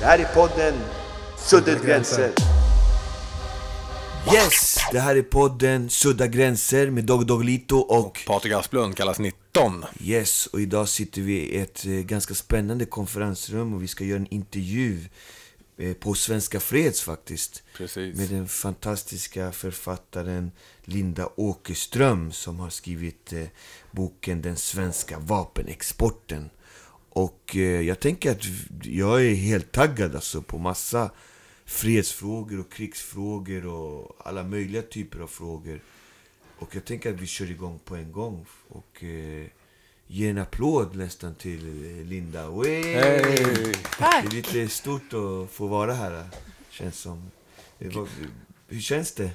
Det här är podden Sudda gränser. Yes! Det här är podden Sudda gränser med Dog Doglito och Patrik Asplund kallas 19. Yes, och idag sitter vi i ett eh, ganska spännande konferensrum och vi ska göra en intervju eh, på Svenska Freds faktiskt. Precis. Med den fantastiska författaren Linda Åkerström som har skrivit eh, boken Den svenska vapenexporten. Och eh, jag tänker att jag är helt taggad alltså på massa fredsfrågor och krigsfrågor och alla möjliga typer av frågor. Och jag tänker att vi kör igång på en gång och eh, ger en applåd nästan till eh, Linda. Wey! Hej! Det är lite stort att få vara här, känns som. Det var- Hur känns det?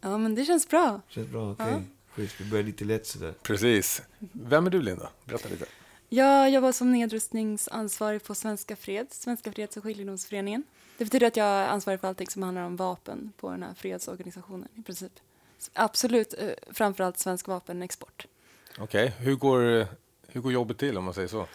Ja, men det känns bra. Känns bra? Okej. Schysst, vi börjar lite lätt sådär. Precis. Vem är du Linda? Berätta lite. Jag jobbar som nedrustningsansvarig på Svenska Freds, Svenska Freds och skiljedomsföreningen. Det betyder att jag är ansvarig för allting som handlar om vapen på den här fredsorganisationen i princip. Absolut, eh, framförallt svensk vapenexport. Okej, hur, går, hur går jobbet till om man säger så?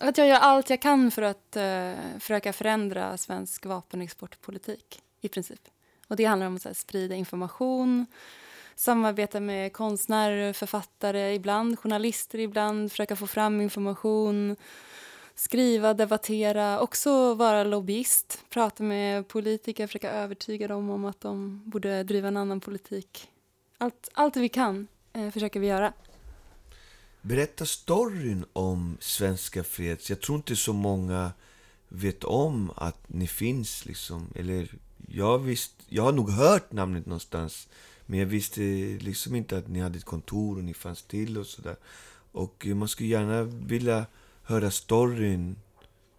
Att jag gör allt jag kan för att eh, försöka förändra svensk vapenexportpolitik i princip. Och det handlar om att här, sprida information, samarbeta med konstnärer, författare ibland, journalister ibland, försöka få fram information, skriva, debattera, också vara lobbyist, prata med politiker, försöka övertyga dem om att de borde driva en annan politik. Allt, allt vi kan eh, försöker vi göra. Berätta storyn om Svenska Freds. Jag tror inte så många vet om att ni finns liksom. Eller jag visst, jag har nog hört namnet någonstans. Men jag visste liksom inte att ni hade ett kontor och ni fanns till och sådär. Och man skulle gärna vilja höra storyn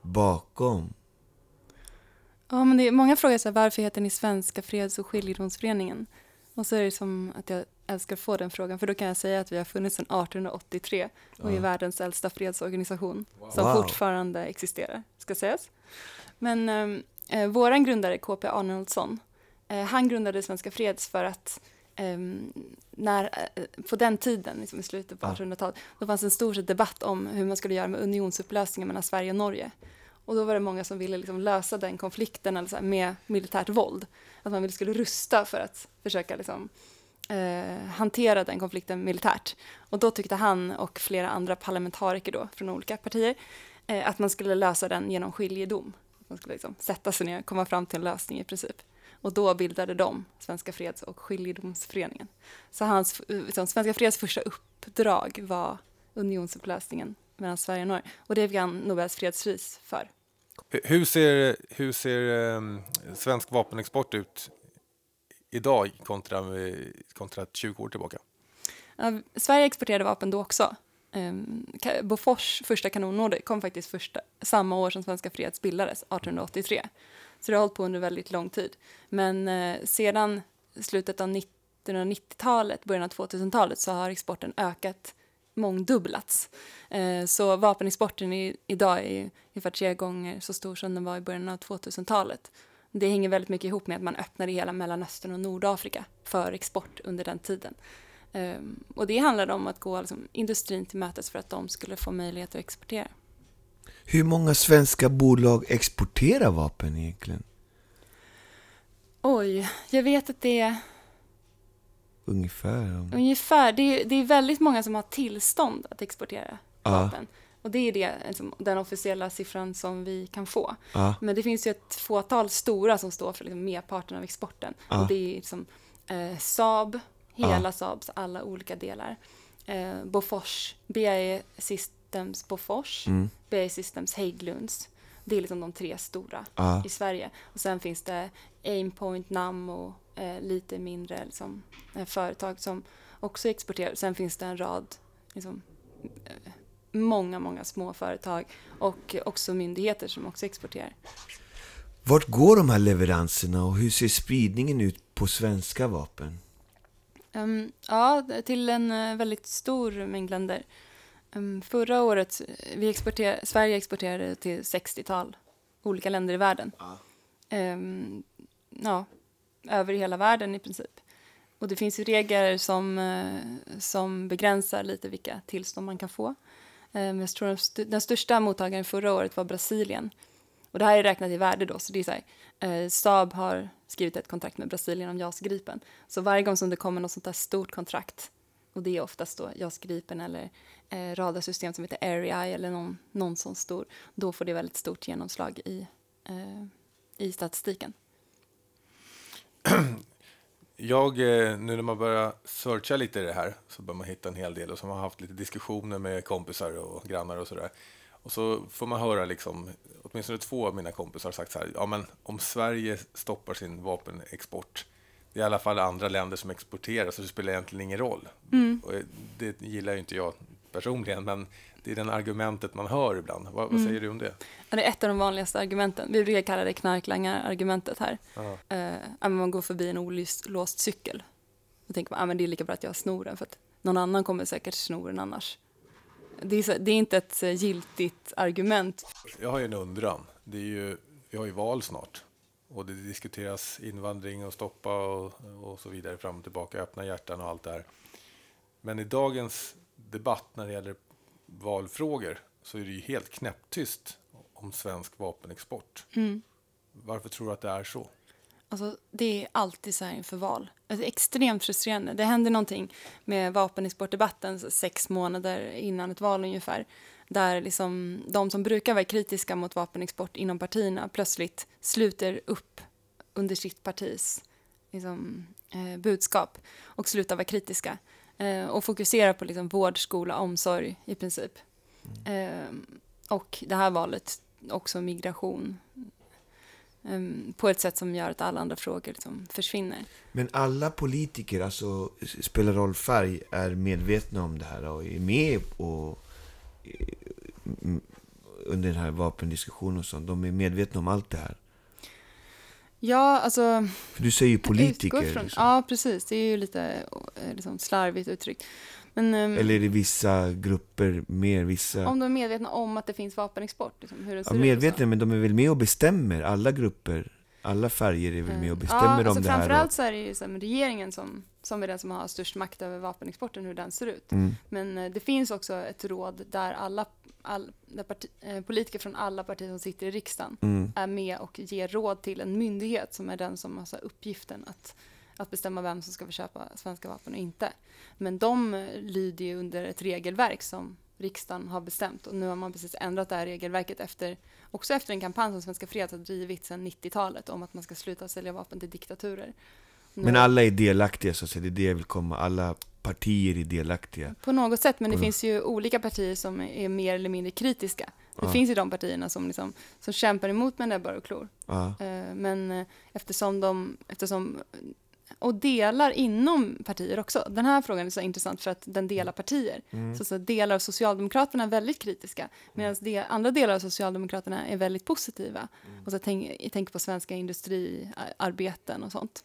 bakom. Ja, men det är, många frågar så här, varför heter ni Svenska Freds och skiljedomsföreningen? Och så är det som att jag älskar att få den frågan, för då kan jag säga att vi har funnits sedan 1883 och är världens äldsta fredsorganisation som Wow. fortfarande existerar, ska sägas. Men ehm, eh, våran grundare, KP Arnoldsson, eh, han grundade Svenska Freds för att ehm, när, eh, på den tiden, liksom i slutet på Ja. 1800-talet, då fanns en stor debatt om hur man skulle göra med unionsupplösningen mellan Sverige och Norge. Och då var det många som ville liksom lösa den konflikten eller så här, med militärt våld. Att man ville skulle rusta för att försöka liksom, eh, hantera den konflikten militärt. Och då tyckte han och flera andra parlamentariker då, från olika partier eh, att man skulle lösa den genom skiljedom. Att Man skulle liksom sätta sig ner och komma fram till en lösning i princip. Och då bildade de Svenska Freds och skiljedomsföreningen. Så hans, liksom, Svenska Freds första uppdrag var unionsupplösningen mellan Sverige och Norge. Och det fick han Nobels fredspris för. Hur- ser, hur ser ehm, svensk vapenexport ut idag kontra, eh, kontra 20 år tillbaka? Sverige exporterade vapen då också. Um, Bofors första kanonorder kom faktiskt första, samma år som Svenska Freds bildades, 1883. Så det har hållit på under väldigt lång tid. Men eh, sedan slutet av 1990-talet, början av 2000-talet så har exporten ökat mångdubblats. Eh, så vapenexporten i, idag är ungefär tre gånger så stor som den var i början av 2000-talet. Det hänger väldigt mycket ihop med att man öppnade hela Mellanöstern och Nordafrika för export under den tiden. Ehm, och det handlade om att gå liksom, industrin till mötes för att de skulle få möjlighet att exportera. Hur många svenska bolag exporterar vapen egentligen? Oj, jag vet att det är Ungefär? ungefär, det är, det är väldigt många som har tillstånd att exportera Ja. vapen. Och det är det, liksom, den officiella siffran som vi kan få. Ja. Men det finns ju ett fåtal stora som står för liksom, merparten av exporten. Ja. Och det är liksom, eh, Saab, hela Ja. Saabs alla olika delar. Eh, Bofors, BAE Systems Bofors, Mm. BAE Systems Hägglunds. Det är liksom de tre stora Ja. i Sverige. Och sen finns det Aimpoint, Nammo, eh, lite mindre liksom, eh, företag som också exporterar. Sen finns det en rad, liksom, eh, många, många små företag och också myndigheter som också exporterar. Vart går de här leveranserna och hur ser spridningen ut på svenska vapen? Ehm, ja, till en eh, väldigt stor mängd länder. Ehm, förra året, eh, vi exporter, Sverige exporterade till 60-tal olika länder i världen. Ehm, ja, över hela världen i princip. Och det finns ju regler som, eh, som begränsar lite vilka tillstånd man kan få. Jag tror den största mottagaren förra året var Brasilien. Och det här är räknat i värde då, så det är så här, eh, Saab har skrivit ett kontrakt med Brasilien om JAS Gripen. Så varje gång som det kommer något sånt här stort kontrakt, och det är oftast då JAS Gripen eller eh, radarsystem som heter AirEye eller någon, någon sån stor, då får det väldigt stort genomslag i, eh, i statistiken. Jag, eh, nu när man börjar searcha lite i det här så börjar man hitta en hel del och så har man haft lite diskussioner med kompisar och grannar och sådär. Och så får man höra liksom, åtminstone två av mina kompisar har sagt så här, ja men om Sverige stoppar sin vapenexport, det är i alla fall andra länder som exporterar så det spelar egentligen ingen roll. Mm. Och det gillar ju inte jag personligen, men det är den argumentet man hör ibland. Vad, vad säger du om det? Ja, det är ett av de vanligaste argumenten. Vi brukar kalla det knarklangar-argumentet här. Eh, men man går förbi en olåst cykel. Då tänker man att ah, det är lika bra att jag snor den för att någon annan kommer säkert sno den annars. Det är, det är inte ett eh, giltigt argument. Jag har ju en undran. Det är ju, vi har ju val snart och det diskuteras invandring och stoppa och, och så vidare fram och tillbaka, öppna hjärtan och allt det här. Men i dagens debatt när det gäller valfrågor så är det ju helt knäpptyst om svensk vapenexport. Varför tror du att det är så? Alltså, det är alltid så här inför val. Är extremt frustrerande. Det händer någonting med vapenexportdebatten sex månader innan ett val ungefär. Där liksom de som brukar vara kritiska mot vapenexport inom partierna plötsligt sluter upp under sitt partis liksom, eh, budskap och slutar vara kritiska. Eh, och fokuserar på liksom, vård, skola, omsorg i princip. Eh, och det här valet också migration på ett sätt som gör att alla andra frågor liksom försvinner. Men alla politiker, alltså spelar roll färg, är medvetna om det här och är med och, mm, under den här vapendiskussionen och sånt. De är medvetna om allt det här. Ja, alltså... För du säger ju politiker. Från, liksom. Ja, precis. Det är ju lite eh, liksom, slarvigt uttryckt. Men ehm, Eller är det vissa grupper mer, vissa... om de är medvetna om att det finns vapenexport, liksom, hur Ja, ser och medvetna, så. men de är väl med och bestämmer. Alla grupper, alla färger är väl med och bestämmer ja, alltså om det här. Framförallt Och, så är det ju som regeringen som, som är den som har störst makt över vapenexporten, hur den ser ut. mm, Men eh, det finns också ett råd där alla all, där parti, eh, politiker från alla partier som sitter i riksdagen mm, är med och ger råd till en myndighet som är den som har så här uppgiften att, att bestämma vem som ska få köpa svenska vapen och inte. Men de eh, lyder ju under ett regelverk som riksdagen har bestämt och nu har man precis ändrat det här regelverket efter, också efter en kampanj som Svenska Freds har drivit sedan 90-talet om att man ska sluta sälja vapen till diktaturer. Nu- men alla är delaktiga, så att säga. Det är det jag vill komma. Alla partier är delaktiga. På något sätt, men det På- finns ju olika partier som är mer eller mindre kritiska. Det Ja. finns ju de partierna som, liksom, som kämpar emot med näbbar och klor. Ja. Eh, Men eh, eftersom de, eftersom, och delar inom partier också. Den här frågan är så intressant för att den delar partier. Mm. Så, så delar av Socialdemokraterna är väldigt kritiska medan de, andra delar av Socialdemokraterna är väldigt positiva. Och så tänk, jag tänker på svenska industriarbeten och sånt.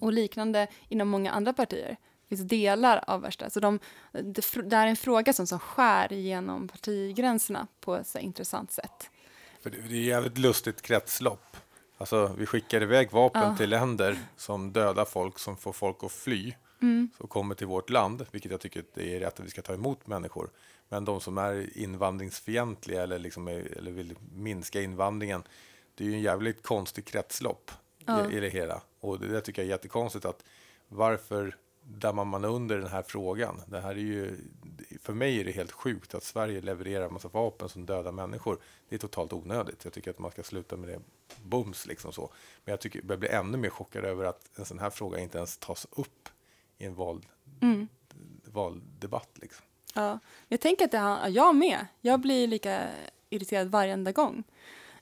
Och liknande inom många andra partier. Det finns delar av värsta. Så de, det, det är en fråga som, som skär genom partigränserna på ett så här intressant sätt. För det, det är ett jävligt lustigt kretslopp. Alltså, vi skickar iväg vapen Ja. till länder som dödar folk, som får folk att fly, Mm. som kommer till vårt land, vilket jag tycker det är rätt att vi ska ta emot människor. Men de som är invandringsfientliga eller, liksom är, eller vill minska invandringen, det är ju en jävligt konstig kretslopp Ja. i, i det hela. Och det där tycker jag är jättekonstigt att varför dammar man under den här frågan? Det här är ju, för mig är det helt sjukt att Sverige levererar massa vapen som dödar människor. Det är totalt onödigt. Jag tycker att man ska sluta med det bums liksom så. Men jag tycker jag blir ännu mer chockad över att en sån här fråga inte ens tas upp i en val, Mm. valdebatt liksom. Ja, jag tänker att det har, jag med. Jag blir lika irriterad varenda gång.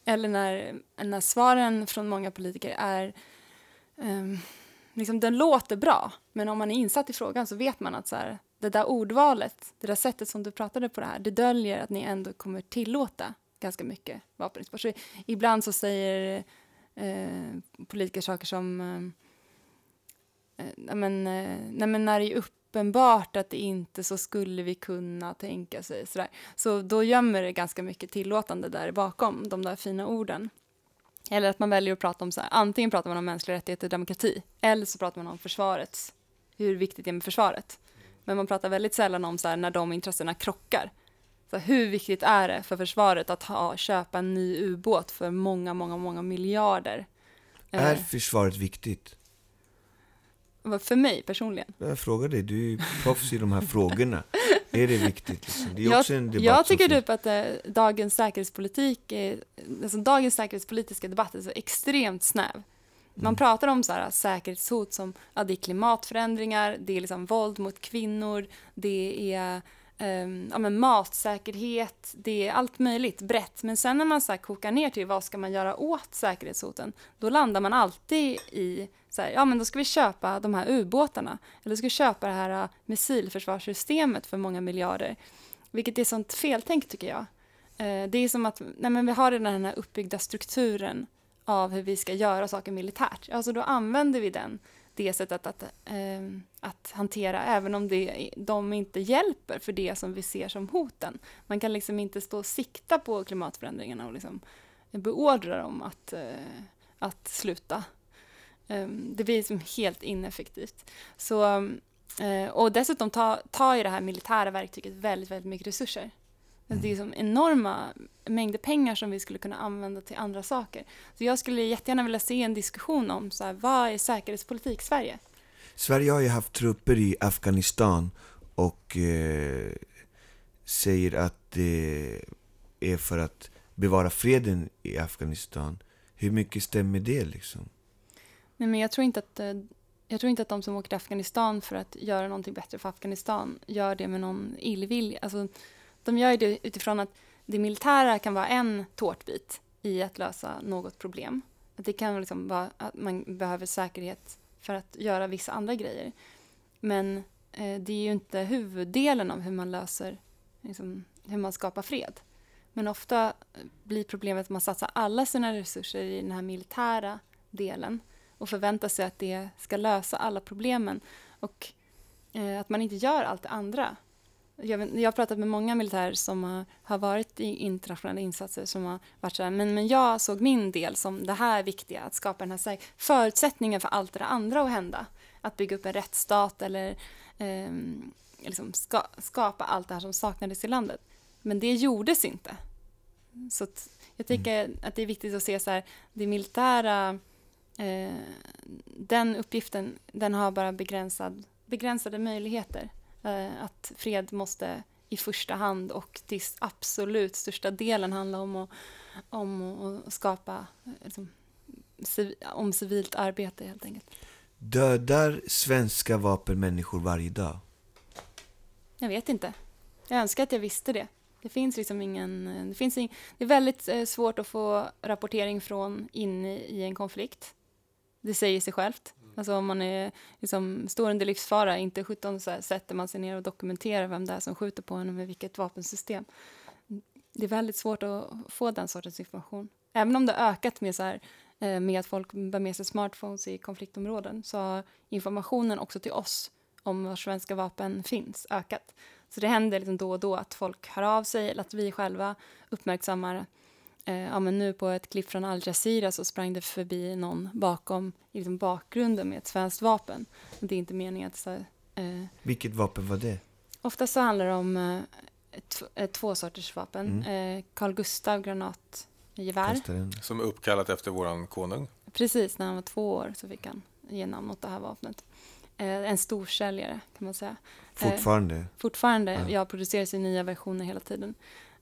Eller när, när svaren från många politiker är... Um, liksom, den låter bra, men om man är insatt i frågan så vet man att så här, det där ordvalet, det där sättet som du pratade på det här, det döljer att ni ändå kommer tillåta ganska mycket vapenexport. Så ibland så säger eh, politiker saker som... Eh, eh nej, men, eh, nej, men när det är uppenbart att det inte så skulle vi kunna tänka sig. Sådär. Så då gömmer det ganska mycket tillåtande där bakom de där fina orden. Eller att man väljer att prata om så här, antingen pratar man om mänskliga rättigheter och demokrati, eller så pratar man om försvarets, hur viktigt det är med försvaret. Men man pratar väldigt sällan om så här, när de intressena krockar. Så hur viktigt är det för försvaret att ha, köpa en ny ubåt för många, många, många miljarder? Är Eh, försvaret viktigt? vad- för mig personligen. Jag frågar dig, du är ju proffs i de här frågorna. Är det viktigt? Liksom? Det är Jag, också en debatt jag tycker typ att eh, dagens säkerhetspolitik, är, alltså dagens säkerhetspolitiska debatt är så extremt snäv. Man Mm. pratar om så här, säkerhetshot som ja, det är klimatförändringar, det är liksom våld mot kvinnor, det är um, ja, men matsäkerhet, det är allt möjligt brett. Men sen när man så här, kokar ner till vad ska man göra åt säkerhetshoten, då landar man alltid i så här, ja men då ska vi köpa de här ubåtarna, eller ska vi köpa det här äh, missilförsvarssystemet för många miljarder. Vilket är sånt feltänk tycker jag. Uh, det är som att nej, men vi har redan den här uppbyggda strukturen av hur vi ska göra saker militärt. Alltså då använder vi den, det sättet att, ehm, att hantera, även om det, de inte hjälper för det som vi ser som hoten. Man kan liksom inte stå och sikta på klimatförändringarna och liksom beordra dem att, eh, att sluta. Ehm, det blir liksom helt ineffektivt. Så, ehm, eh, och dessutom tar ta ju det här militära verktyget väldigt, väldigt mycket resurser. Alltså Det är som enorma mängder pengar som vi skulle kunna använda till andra saker. Så jag skulle jättegärna vilja se en diskussion om så här, vad är säkerhetspolitik i Sverige? Sverige har ju haft trupper i Afghanistan och eh, säger att det är för att bevara freden i Afghanistan. Hur mycket stämmer det liksom? Nej, men jag tror inte att eh, jag tror inte att de som åker till Afghanistan för att göra någonting bättre för Afghanistan gör det med någon illvilja. Alltså, de gör det utifrån att det militära kan vara en tårtbit i att lösa något problem. Att det kan liksom vara att man behöver säkerhet för att göra vissa andra grejer. Men eh, det är ju inte huvuddelen av hur man löser, liksom, hur man skapar fred. Men ofta blir problemet att man satsar alla sina resurser i den här militära delen och förväntar sig att det ska lösa alla problemen och eh, att man inte gör allt det andra. Jag, vet- jag har pratat med många militärer som har, har varit i internationella insatser som har varit så här, men, men jag såg min del som det här viktiga, att skapa den här säk- förutsättningen för allt det andra att hända. Att bygga upp en rättsstat eller ehm, liksom ska, skapa allt det här som saknades i landet. Men det gjordes inte. Så att jag tycker att det är viktigt att se så här, det militära, eh, den uppgiften, den har bara begränsad, begränsade möjligheter. Eh, att fred måste i första hand och till absolut största delen handla om att, om att skapa eh, liksom, om civilt arbete helt enkelt. Dödar svenska vapen människor varje dag? Jag vet inte. Jag önskar att jag visste det. Det finns liksom ingen... Det, finns ing, det är väldigt eh, svårt att få rapportering från inne i en konflikt. Det säger sig självt. Alltså om man är, liksom, står under livsfara, inte 17 så här, sätter man sig ner och dokumenterar vem det är som skjuter på en och med vilket vapensystem. Det är väldigt svårt att få den sortens information. Även om det har ökat med, så här, eh, med att folk bär med sig smartphones i konfliktområden så har informationen också till oss om var svenska vapen finns ökat. Så det händer liksom då och då att folk hör av sig eller att vi själva uppmärksammar eh, ja, men nu på ett klipp från Al Jazeera så sprang det förbi någon bakom i liksom bakgrunden med ett svenskt vapen. Det är inte meningen att så, eh, Vilket vapen var det? Ofta så handlar det om eh, eh, två sorters vapen. Mm. Eh, Carl Gustav granatgevär. Som är uppkallat efter våran konung. Precis när han var två år så fick han ge namn åt det här vapnet. Eh, en storsäljare kan man säga. Fortfarande? Fortfarande, Ja. ja, produceras i nya versioner hela tiden.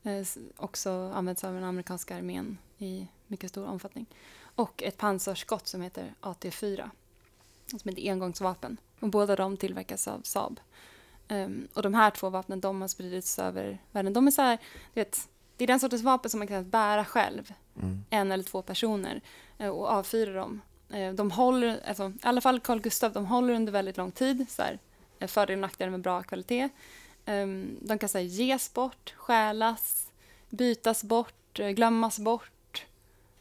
Eh, också används av den amerikanska armén i mycket stor omfattning. Och ett pansarskott som heter AT4, som är ett engångsvapen. Och båda de tillverkas av Saab. Ehm, och de här två vapnen, de har spridits över världen. De är så här, vet, det är den sortens vapen som man kan bära själv, Mm. en eller två personer, eh, och avfyra dem. Eh, De håller, alltså, i alla fall Carl Gustav, de håller under väldigt lång tid. Så här, fördelar och nackdelar med bra kvalitet. Ehm, De kan här, ges bort, stjälas, bytas bort, eh, glömmas bort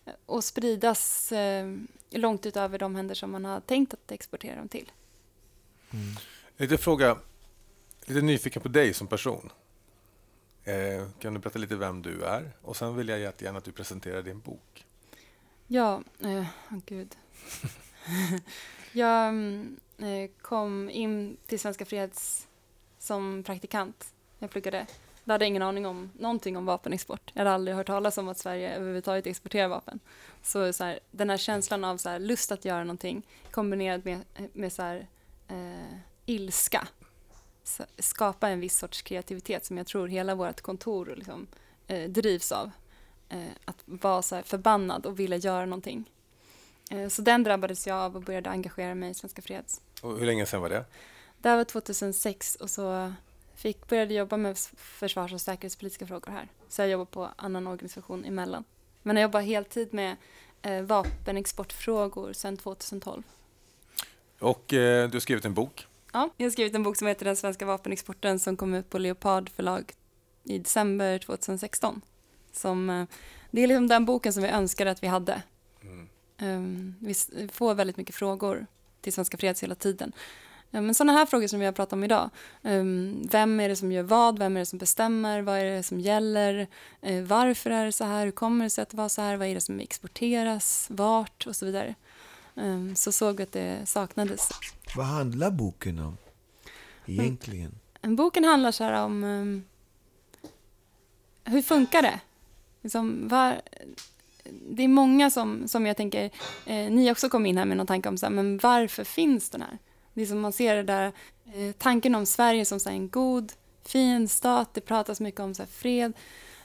eh, och spridas eh, långt utöver de händer som man har tänkt att exportera dem till. Lite fråga, lite nyfiken på dig som person. Eh, kan du berätta lite vem du är? Och sen vill jag jättegärna att du presenterar din bok. Ja, eh, åh gud. jag mm, eh, kom in till Svenska Freds som praktikant. Jag pluggade Då hade jag ingen aning om någonting om vapenexport. Jag hade aldrig hört talas om att Sverige överhuvudtaget exporterar vapen. Så, så här, den här känslan av så här, lust att göra någonting kombinerat med, med så här, eh, ilska så, skapa en viss sorts kreativitet som jag tror hela vårt kontor liksom, eh, drivs av. Eh, att vara så här förbannad och vilja göra någonting. Eh, så den drabbades jag av och började engagera mig i Svenska Freds. Och hur länge sedan var det? Det här var 2006 och så fick, började jobba med försvars och säkerhetspolitiska frågor här. Så jag jobbar på annan organisation emellan. Men jag jobbar heltid med eh, vapenexportfrågor sedan 2012. Och eh, du har skrivit en bok. Ja, jag har skrivit en bok som heter Den svenska vapenexporten som kom ut på Leopard förlag i december 2016. Som, eh, det är liksom den boken som vi önskade att vi hade. Mm. Um, vi får väldigt mycket frågor till Svenska Freds hela tiden. Um, men sådana här frågor som vi har pratat om idag. Um, vem är det som gör vad? Vem är det som bestämmer? Vad är det som gäller? Uh, varför är det så här? Hur kommer det sig att det var så här? Vad är det som exporteras? Vart? Och så vidare. så såg vi att det saknades. Vad handlar boken om egentligen? Mm. Boken handlar så här om um, hur funkar det? Liksom, var, det är många som, som jag tänker, eh, ni också kom in här med någon tanke om så här, men varför finns den här? Det är som man ser det där, eh, tanken om Sverige som så en god, fin stat, det pratas mycket om så här, fred,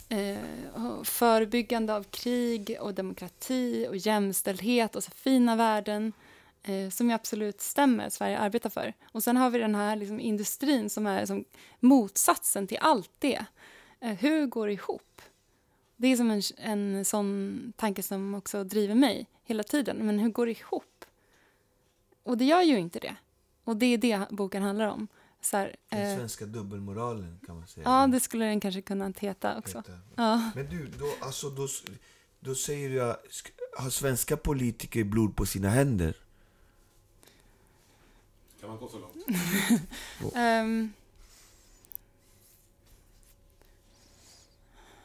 eh, förebyggande av krig och demokrati och jämställdhet och så fina värden eh, som ju absolut stämmer, Sverige arbetar för. Och sen har vi den här liksom, industrin som är som motsatsen till allt det. Eh, hur går det ihop? Det är som en, en sån tanke som också driver mig hela tiden. Men hur går det ihop? Och det gör ju inte det. Och det är det boken handlar om. Så här, den eh, svenska dubbelmoralen kan man säga. Ja, det skulle den kanske kunna heta också. Heta. Ja. Men du, då, alltså, då, då säger du att har svenska politiker blod på sina händer? Kan man gå så långt? um,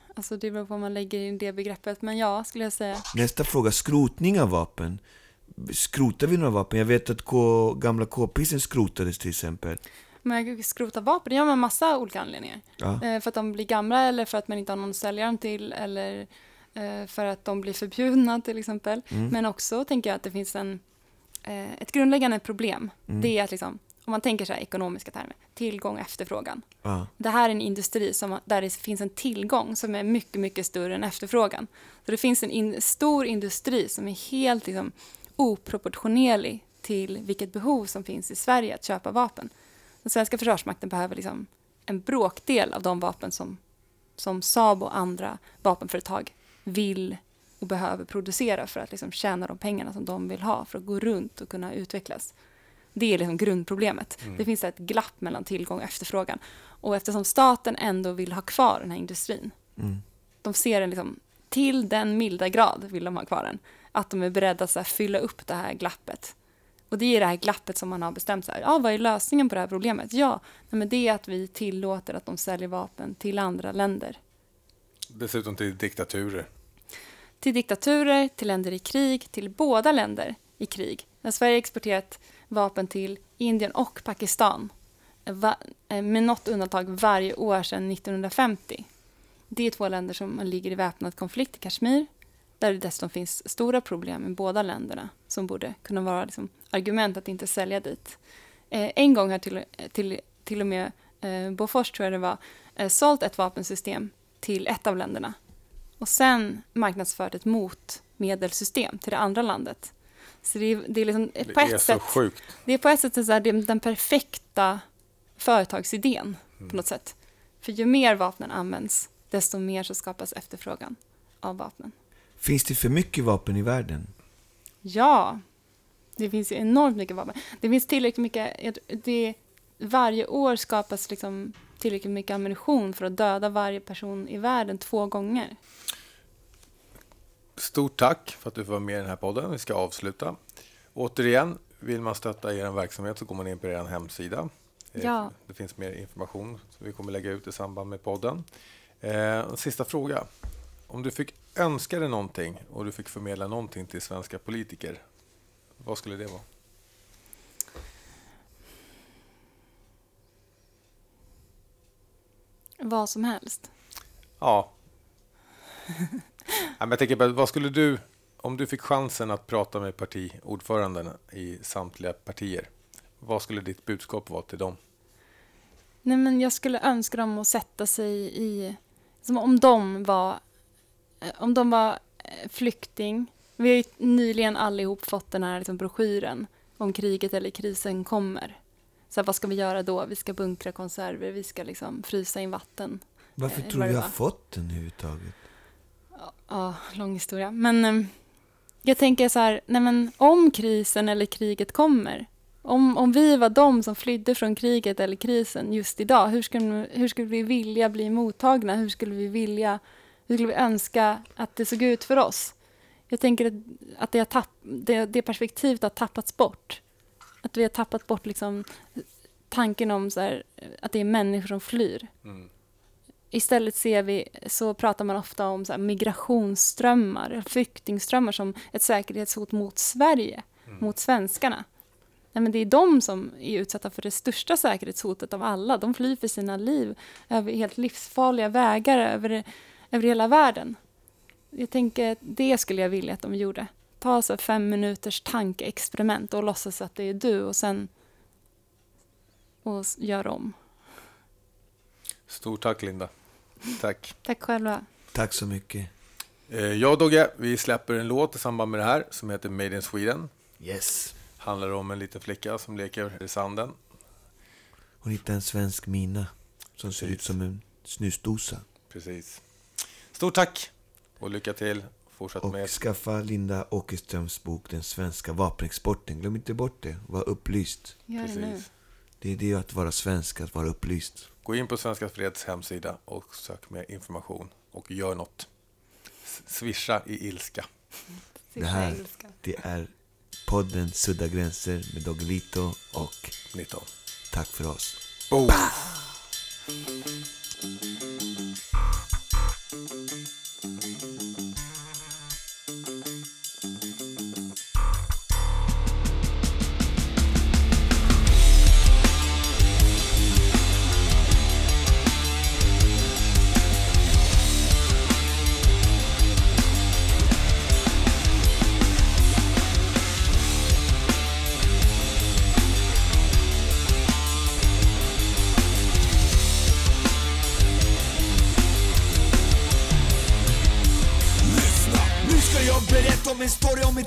alltså det beror på vad man lägger in det begreppet, men ja, skulle jag säga. Nästa fråga, skrotning av vapen. Skrotar vi några vapen? Jag vet att K, gamla k-pisten skrotades till exempel. Men skrota vapen, det gör man massa olika anledningar. Ja. Eh, för att de blir gamla eller för att man inte har någon att sälja dem till eller eh, för att de blir förbjudna till exempel. Mm. Men också tänker jag att det finns en eh, ett grundläggande problem, mm. det är att liksom, om man tänker så här ekonomiska termer, tillgång och efterfrågan. Uh. Det här är en industri som, där det finns en tillgång som är mycket, mycket större än efterfrågan. Så det finns en in, stor industri som är helt liksom, oproportionerlig till vilket behov som finns i Sverige att köpa vapen. Den svenska försvarsmakten behöver liksom en bråkdel av de vapen som, som Saab och andra vapenföretag vill och behöver producera för att liksom tjäna de pengarna som de vill ha för att gå runt och kunna utvecklas. Det är liksom grundproblemet. Mm. Det finns ett glapp mellan tillgång och efterfrågan. Och eftersom staten ändå vill ha kvar den här industrin, mm. de ser den liksom, till den milda grad vill de ha kvar den, att de är beredda att fylla upp det här glappet. Och det är det här glappet som man har bestämt sig. Ja, vad är lösningen på det här problemet? Ja, men det är att vi tillåter att de säljer vapen till andra länder. Dessutom till diktaturer till diktaturer, till länder i krig, till båda länder i krig. När Sverige exporterat vapen till Indien och Pakistan eh, med något undantag varje år sedan 1950. Det är två länder som ligger i väpnad konflikt i Kashmir där det dessutom finns stora problem i båda länderna som borde kunna vara liksom argument att inte sälja dit. Eh, en gång har till, till, till och med eh, Bofors, tror jag det var, eh, sålt ett vapensystem till ett av länderna och sen marknadsfört ett motmedelssystem till det andra landet. Så det är, det är, liksom, det på ett är så sätt. Det är på ett sätt så här, det är den perfekta företagsidén mm. på något sätt. För ju mer vapnen används, desto mer så skapas efterfrågan av vapnen. Finns det för mycket vapen i världen? Ja, det finns ju enormt mycket vapen. Det finns tillräckligt mycket, det, varje år skapas liksom tillräckligt mycket ammunition för att döda varje person i världen två gånger. Stort tack för att du var med i den här podden. Vi ska avsluta. Återigen, vill man stötta er verksamhet så går man in på er hemsida. Eh, ja. Det finns mer information som vi kommer lägga ut i samband med podden. Eh, sista fråga. Om du fick önska dig någonting och du fick förmedla någonting till svenska politiker, vad skulle det vara? vad som helst. Ja. ja men tänker på, vad skulle du, om du fick chansen att prata med partiordföranden i samtliga partier, vad skulle ditt budskap vara till dem? Nej, men jag skulle önska dem att sätta sig i... Som om de var, om de var eh, flykting. Vi har ju nyligen allihop fått den här liksom, broschyren om kriget eller krisen kommer. Så här, vad ska vi göra då? Vi ska bunkra konserver, vi ska liksom frysa in vatten. Varför Eh, tror du vi har fått den överhuvudtaget? Ja, lång historia. Men eh, jag tänker så här, nej men om krisen eller kriget kommer, om, om vi var de som flydde från kriget eller krisen just idag, hur skulle, hur skulle vi vilja bli mottagna? Hur skulle vi vilja, hur skulle vi önska att det såg ut för oss? Jag tänker att, att det, har tapp, det, det perspektivet har tappats bort. Att vi har tappat bort liksom tanken om så här, att det är människor som flyr. Mm. Istället ser vi, så pratar man ofta om så här migrationsströmmar, flyktingströmmar som ett säkerhetshot mot Sverige, mot svenskarna. Nej, men det är de som är utsatta för det största säkerhetshotet av alla. De flyr för sina liv över helt livsfarliga vägar över, över hela världen. Jag tänker det skulle jag vilja att de gjorde. Ta så fem minuters tankeexperiment och låtsas att det är du och sen och gör om. Stort tack Linda. Tack. Tack själva. Tack så mycket. Eh, Jag och Dogge, vi släpper en låt i samband med det här som heter Made in Sweden. Yes. Handlar om en liten flicka som leker i sanden. Hon hittade en svensk mina som ser ut Precis. som en snusdosa. Precis. Stort tack och lycka till. Fortsätt Och med skaffa Linda Åkerströms bok Den svenska vapenexporten. Glöm inte bort det. Var upplyst. Gör det nu. Precis. Det är det att vara svensk, att vara upplyst. Gå in på Svenska Freds hemsida och sök mer information och gör något. Swisha i ilska. Det här, det är podden Sudda gränser med Doggelito och 19. tack för oss. Boom!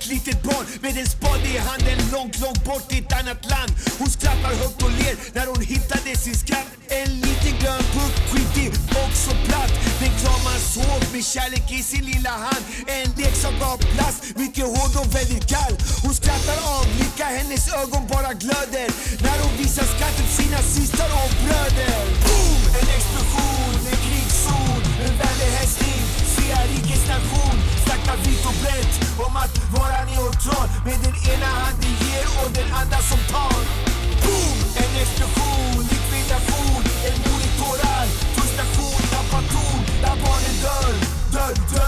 Ett litet barn med en spade i handen långt, långt bort i ett annat land. Hon skrattar högt och ler när hon hittade sin skatt. En liten grön puck, skitig och så platt. Den kramas hårt med kärlek i sin lilla hand. En leksak av plast, mycket hård och väldigt kall. Hon skrattar av lycka, hennes ögon bara glöder. När hon visar skatten för sina systrar och bröder. Boom! En explosion, hälsning. Svea rikes nation snackar vitt och brett om att vara neutral med den ena handen ger och den andra som tar. Boom! En explosion, likvidation, en mord i tårar, frustration, tappar ton, där barnen dör. Dör dör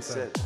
Sweden Det